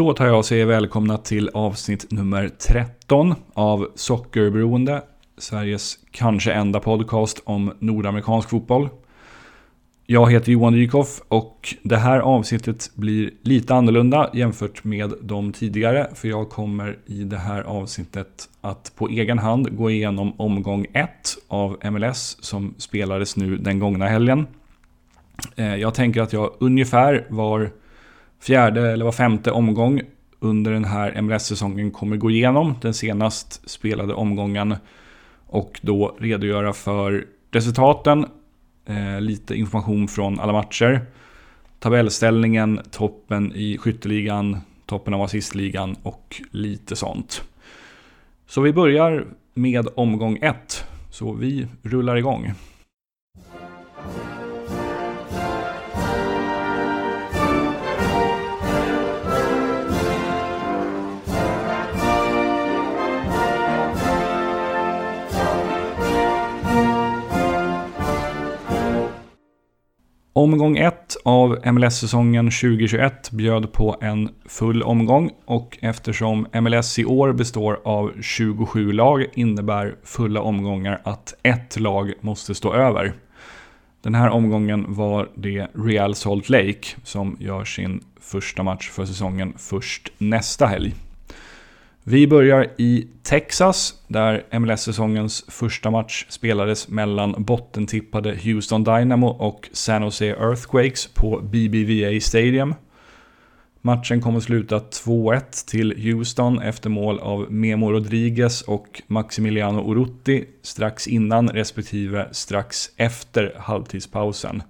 Då tar jag och säger välkomna till avsnitt nummer 13 av Sockerberoende. Sveriges kanske enda podcast om nordamerikansk fotboll. Jag heter Johan Dykhoff och det här avsnittet blir lite annorlunda jämfört med de tidigare. För jag kommer i det här avsnittet att på egen hand gå igenom omgång 1 av MLS som spelades nu den gångna helgen. Eh, jag tänker att jag ungefär var fjärde eller var femte omgång under den här MLS-säsongen kommer gå igenom den senast spelade omgången och då redogöra för resultaten, eh, lite information från alla matcher, tabellställningen, toppen i skytteligan, toppen av assistligan och lite sånt. Så vi börjar med omgång 1. Så vi rullar igång. Omgång 1 av MLS-säsongen 2021 bjöd på en full omgång och eftersom MLS i år består av 27 lag innebär fulla omgångar att ett lag måste stå över. Den här omgången var det Real Salt Lake som gör sin första match för säsongen först nästa helg. Vi börjar i Texas, där MLS-säsongens första match spelades mellan bottentippade Houston Dynamo och San Jose Earthquakes på BBVA Stadium. Matchen kom att sluta 2-1 till Houston efter mål av Memo Rodriguez och Maximiliano Orutti strax innan respektive strax efter halvtidspausen.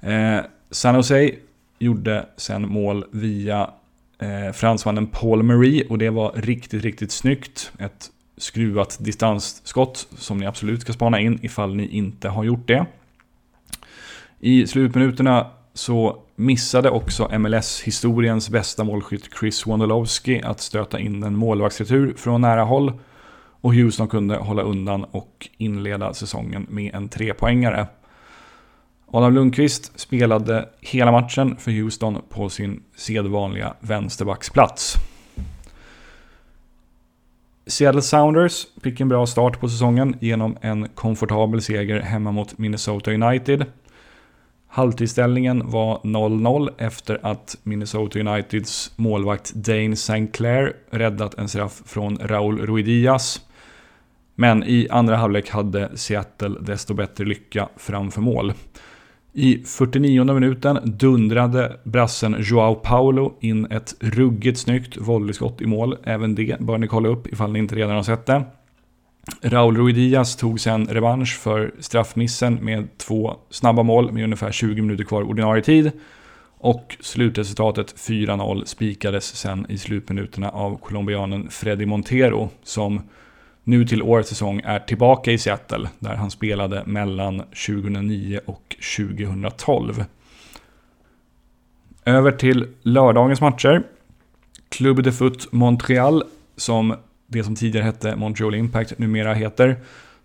Eh, San Jose gjorde sen mål via eh, fransmannen Paul Marie och det var riktigt, riktigt snyggt. Ett skruvat distansskott som ni absolut ska spana in ifall ni inte har gjort det. I slutminuterna så missade också MLS-historiens bästa målskytt Chris Wondolowski att stöta in en målvaktsretur från nära håll. Och Houston kunde hålla undan och inleda säsongen med en trepoängare. Adam Lundqvist spelade hela matchen för Houston på sin sedvanliga vänsterbacksplats. Seattle Sounders fick en bra start på säsongen genom en komfortabel seger hemma mot Minnesota United. Halvtidsställningen var 0-0 efter att Minnesota Uniteds målvakt Dane St. Clair räddat en straff från Raul Ruidias. Men i andra halvlek hade Seattle desto bättre lycka framför mål. I 49 minuten dundrade brassen Joao Paulo in ett ruggigt snyggt volleyskott i mål. Även det bör ni kolla upp ifall ni inte redan har sett det. Raul Ruidiaz tog sen revansch för straffmissen med två snabba mål med ungefär 20 minuter kvar ordinarie tid. Och slutresultatet 4-0 spikades sen i slutminuterna av colombianen Freddy Montero som nu till årets säsong är tillbaka i Seattle där han spelade mellan 2009 och 2012. Över till lördagens matcher. Club de Foot Montreal, som det som tidigare hette Montreal Impact numera heter,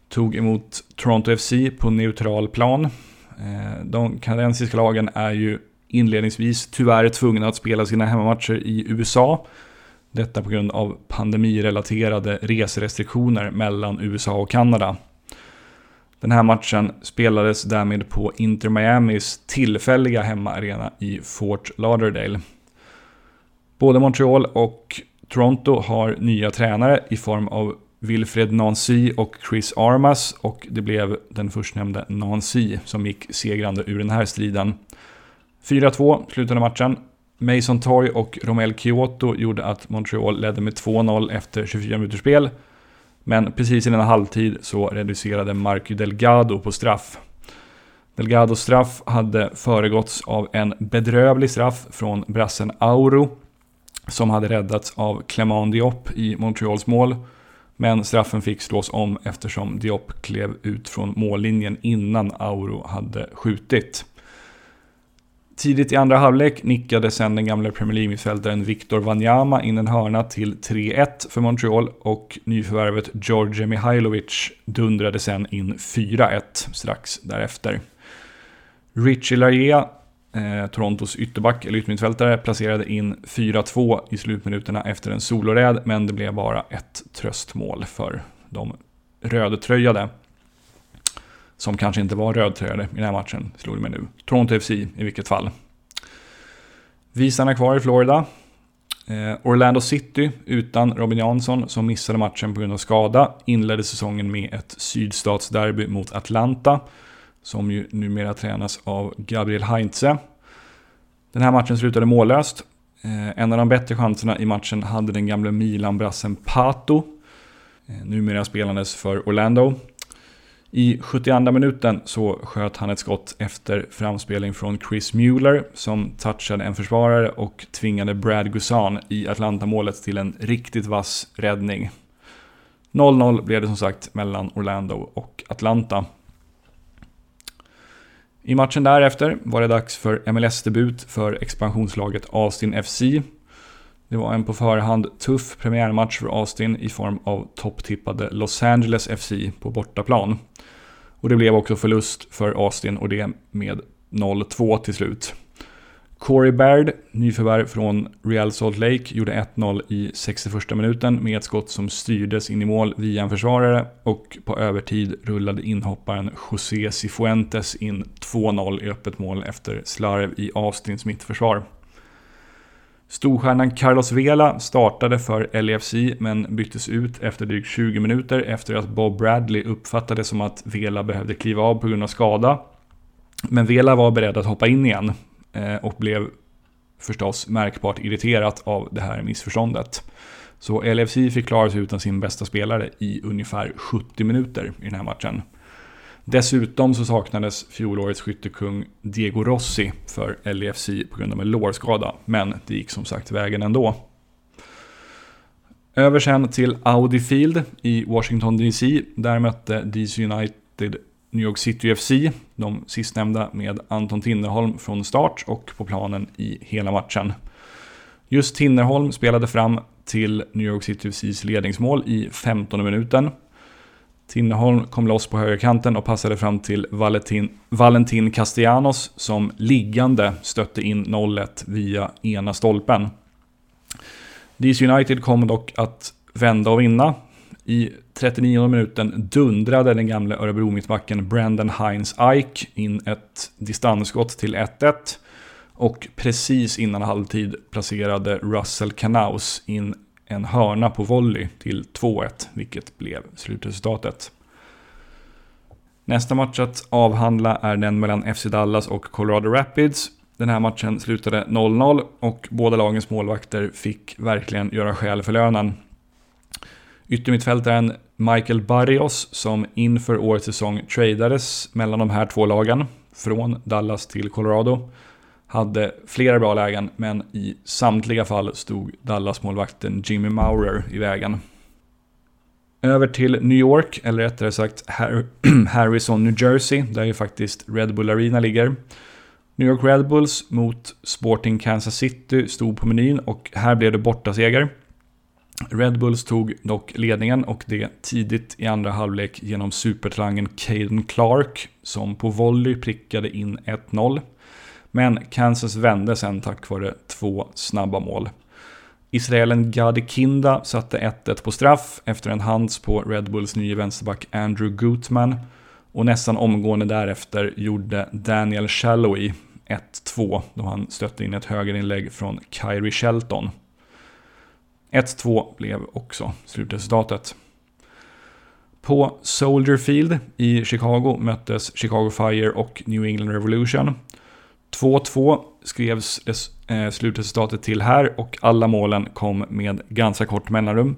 tog emot Toronto FC på neutral plan. Eh, de kanadensiska lagen är ju inledningsvis tyvärr tvungna att spela sina hemmamatcher i USA detta på grund av pandemirelaterade reserestriktioner mellan USA och Kanada. Den här matchen spelades därmed på Inter Miamis tillfälliga hemmaarena i Fort Lauderdale. Både Montreal och Toronto har nya tränare i form av Wilfred Nancy och Chris Armas och det blev den förstnämnde Nancy som gick segrande ur den här striden. 4-2 slutade matchen Mason Toy och Romel Kyoto gjorde att Montreal ledde med 2-0 efter 24 minuters spel. Men precis innan halvtid så reducerade Marco Delgado på straff. Delgados straff hade föregåtts av en bedrövlig straff från brassen Auro som hade räddats av Clement Diop i Montreals mål. Men straffen fick slås om eftersom Diop klev ut från mållinjen innan Auro hade skjutit. Tidigt i andra halvlek nickade sen den gamla Premier League-mittfältaren Victor Wanyama in en hörna till 3-1 för Montreal och nyförvärvet George Mihailovic dundrade sen in 4-1 strax därefter. Richie Laria eh, Torontos ytterback, eller yttermittfältare, placerade in 4-2 i slutminuterna efter en soloräd, men det blev bara ett tröstmål för de rödtröjade. Som kanske inte var rödtröjade i den här matchen, slog det mig nu. Toronto FC i vilket fall. Vi stannar kvar i Florida. Eh, Orlando City utan Robin Jansson som missade matchen på grund av skada inledde säsongen med ett sydstatsderby mot Atlanta som ju numera tränas av Gabriel Heinze. Den här matchen slutade mållöst. Eh, en av de bättre chanserna i matchen hade den gamle Milan-brassen Pato. Eh, numera spelandes för Orlando. I 72 minuten så sköt han ett skott efter framspelning från Chris Mueller som touchade en försvarare och tvingade Brad Guzan i Atlanta-målet till en riktigt vass räddning. 0-0 blev det som sagt mellan Orlando och Atlanta. I matchen därefter var det dags för MLS-debut för expansionslaget Austin FC. Det var en på förhand tuff premiärmatch för Austin i form av topptippade Los Angeles FC på bortaplan. Och det blev också förlust för Austin och det med 0-2 till slut. Corey Baird, nyförvärv från Real Salt Lake, gjorde 1-0 i 61 minuten med ett skott som styrdes in i mål via en försvarare och på övertid rullade inhopparen José Cifuentes in 2-0 i öppet mål efter slarv i Austins mittförsvar. Storstjärnan Carlos Vela startade för LFC men byttes ut efter drygt 20 minuter efter att Bob Bradley uppfattade som att Vela behövde kliva av på grund av skada. Men Vela var beredd att hoppa in igen eh, och blev förstås märkbart irriterat av det här missförståndet. Så LFC fick klara sig utan sin bästa spelare i ungefär 70 minuter i den här matchen. Dessutom så saknades fjolårets skyttekung Diego Rossi för LFC på grund av en lårskada, men det gick som sagt vägen ändå. Över sen till Audi Field i Washington DC. Där mötte DC United New York City FC, de sistnämnda med Anton Tinnerholm från start och på planen i hela matchen. Just Tinnerholm spelade fram till New York City FCs ledningsmål i 15 minuten. Tinnerholm kom loss på högerkanten och passade fram till Valentin, Valentin Castellanos som liggande stötte in 0-1 via ena stolpen. DC United kom dock att vända och vinna i 39 minuten dundrade den gamle Örebro-mittbacken Brandon Heinz Ike in ett distansskott till 1-1. Och precis innan halvtid placerade Russell Kanaus in en hörna på volley till 2-1, vilket blev slutresultatet. Nästa match att avhandla är den mellan FC Dallas och Colorado Rapids. Den här matchen slutade 0-0 och båda lagens målvakter fick verkligen göra skäl för lönen. Yttermittfältaren Michael Barrios som inför årets säsong tradades mellan de här två lagen från Dallas till Colorado hade flera bra lägen men i samtliga fall stod Dallas-målvakten Jimmy Maurer i vägen. Över till New York, eller rättare sagt Harrison, New Jersey, där ju faktiskt Red Bull Arena ligger. New York Red Bulls mot Sporting Kansas City stod på menyn och här blev det bortaseger. Red Bulls tog dock ledningen och det tidigt i andra halvlek genom supertalangen Caden Clark som på volley prickade in 1-0. Men Kansas vände sen tack vare två snabba mål. Israelen Gadi Kinda satte 1-1 på straff efter en hands på Red Bulls nya vänsterback Andrew Gutman. Och nästan omgående därefter gjorde Daniel Shallowy 1-2 då han stötte in ett högerinlägg från Kyrie Shelton. 1-2 blev också slutresultatet. På Soldier Field i Chicago möttes Chicago Fire och New England Revolution. 2-2 skrevs eh, slutresultatet till här och alla målen kom med ganska kort mellanrum.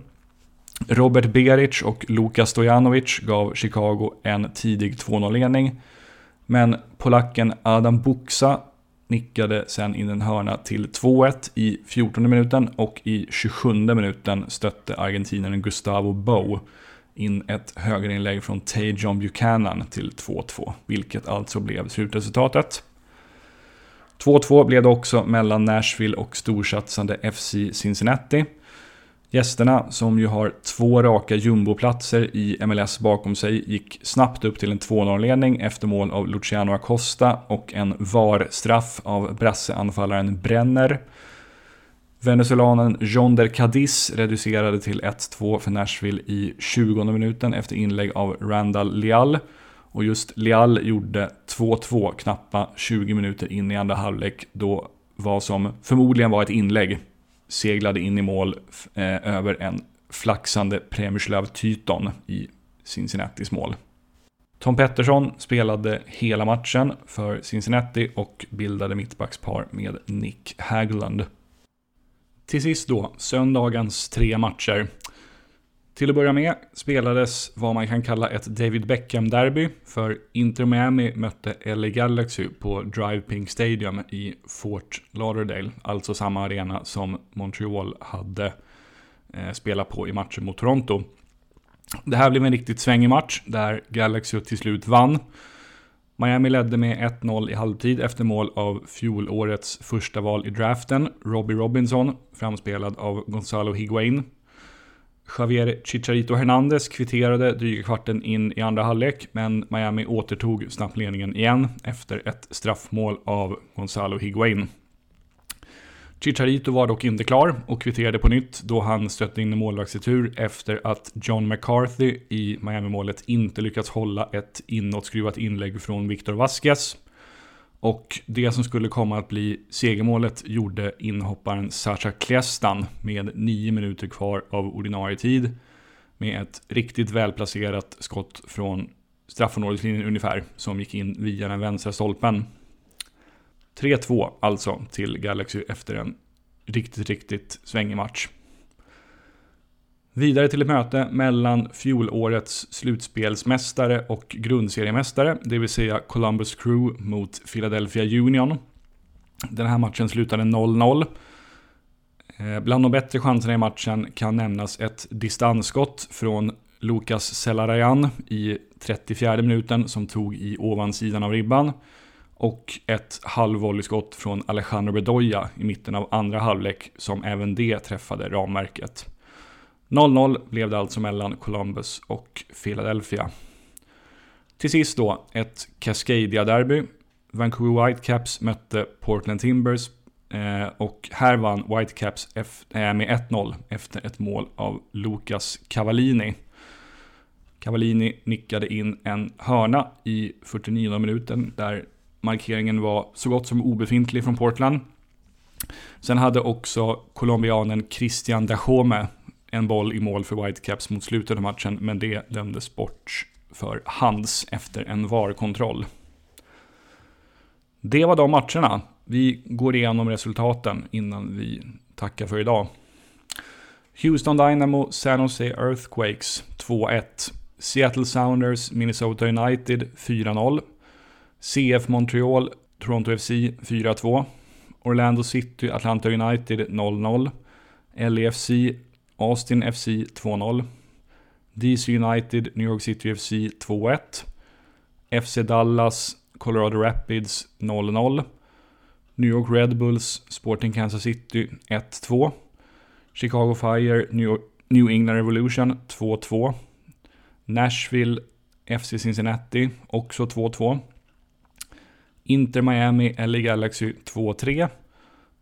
Robert Beric och Luka Stojanovic gav Chicago en tidig 2-0-ledning. Men polacken Adam Buxa nickade sen in en hörna till 2-1 i 14 minuten och i 27 minuten stötte argentinaren Gustavo Bow in ett högerinlägg från Tajon Buchanan till 2-2, vilket alltså blev slutresultatet. 2-2 blev det också mellan Nashville och storsatsande FC Cincinnati. Gästerna, som ju har två raka jumboplatser i MLS bakom sig, gick snabbt upp till en 2-0-ledning efter mål av Luciano Acosta och en VAR-straff av brasseanfallaren Brenner. Venezuelanen Jonder Cadiz reducerade till 1-2 för Nashville i 20 minuten efter inlägg av Randall Leal. Och just Leal gjorde 2-2 knappa 20 minuter in i andra halvlek då vad som förmodligen var ett inlägg seglade in i mål eh, över en flaxande Premirslav Tyton i Cincinnatis mål. Tom Pettersson spelade hela matchen för Cincinnati och bildade mittbackspar med Nick Haglund. Till sist då, söndagens tre matcher. Till att börja med spelades vad man kan kalla ett David Beckham-derby, för Inter Miami mötte LA Galaxy på Drive Pink Stadium i Fort Lauderdale, alltså samma arena som Montreal hade eh, spelat på i matchen mot Toronto. Det här blev en riktigt svängig match där Galaxy till slut vann. Miami ledde med 1-0 i halvtid efter mål av fjolårets första val i draften, Robbie Robinson, framspelad av Gonzalo Higuain. Javier Chicharito Hernandez kvitterade dryga kvarten in i andra halvlek, men Miami återtog snabbt ledningen igen efter ett straffmål av Gonzalo Higuain. Chicharito var dock inte klar och kvitterade på nytt då han stötte in i målvaktsretur efter att John McCarthy i Miami-målet inte lyckats hålla ett inåtskruvat inlägg från Victor Vasquez. Och det som skulle komma att bli segermålet gjorde inhopparen Sasha Klestan med 9 minuter kvar av ordinarie tid. Med ett riktigt välplacerat skott från straffområdeslinjen ungefär, som gick in via den vänstra stolpen. 3-2 alltså till Galaxy efter en riktigt, riktigt svängig match. Vidare till ett möte mellan fjolårets slutspelsmästare och grundseriemästare, det vill säga Columbus Crew mot Philadelphia Union. Den här matchen slutade 0-0. Eh, bland de bättre chanserna i matchen kan nämnas ett distansskott från Lukas Selarayan i 34 minuten som tog i ovansidan av ribban. Och ett halvvolleyskott från Alejandro Bedoya i mitten av andra halvlek som även det träffade ramverket. 0-0 blev det alltså mellan Columbus och Philadelphia. Till sist då, ett Cascadia-derby. Vancouver Whitecaps mötte Portland Timbers eh, och här vann Whitecaps eh, med 1-0 efter ett mål av Lucas Cavallini. Cavallini nickade in en hörna i 49 minuten där markeringen var så gott som obefintlig från Portland. Sen hade också colombianen Christian Dajome en boll i mål för Whitecaps mot slutet av matchen, men det dömdes bort för hands efter en VAR-kontroll. Det var de matcherna. Vi går igenom resultaten innan vi tackar för idag. Houston Dynamo, San Jose Earthquakes 2-1. Seattle Sounders, Minnesota United 4-0. CF Montreal, Toronto FC 4-2. Orlando City, Atlanta United 0-0. LAFC, Austin FC 2-0. DC United, New York City FC 2-1. FC Dallas, Colorado Rapids 0-0. New York Red Bulls, Sporting Kansas City 1-2. Chicago Fire, New, New England Revolution 2-2. Nashville, FC Cincinnati också 2-2. Inter Miami, LA Galaxy 2-3.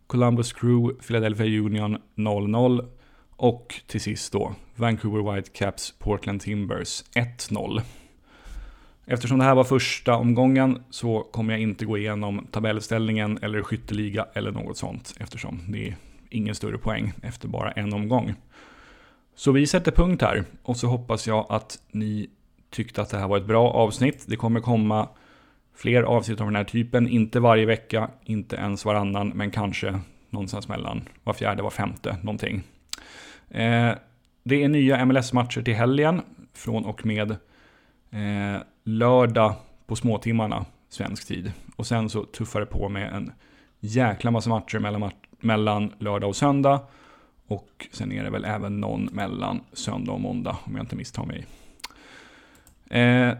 Columbus Crew, Philadelphia Union 0-0. Och till sist då, Vancouver Whitecaps, Portland Timbers 1-0. Eftersom det här var första omgången så kommer jag inte gå igenom tabellställningen eller skytteliga eller något sånt eftersom det är ingen större poäng efter bara en omgång. Så vi sätter punkt här och så hoppas jag att ni tyckte att det här var ett bra avsnitt. Det kommer komma fler avsnitt av den här typen, inte varje vecka, inte ens varannan, men kanske någonstans mellan var fjärde, var femte, någonting. Eh, det är nya MLS-matcher till helgen från och med eh, lördag på småtimmarna svensk tid. Och sen så tuffar det på med en jäkla massa matcher mellan, mellan lördag och söndag. Och sen är det väl även någon mellan söndag och måndag om jag inte misstar mig. Eh,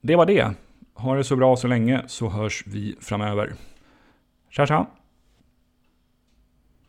det var det. Ha det så bra så länge så hörs vi framöver. Tja tja!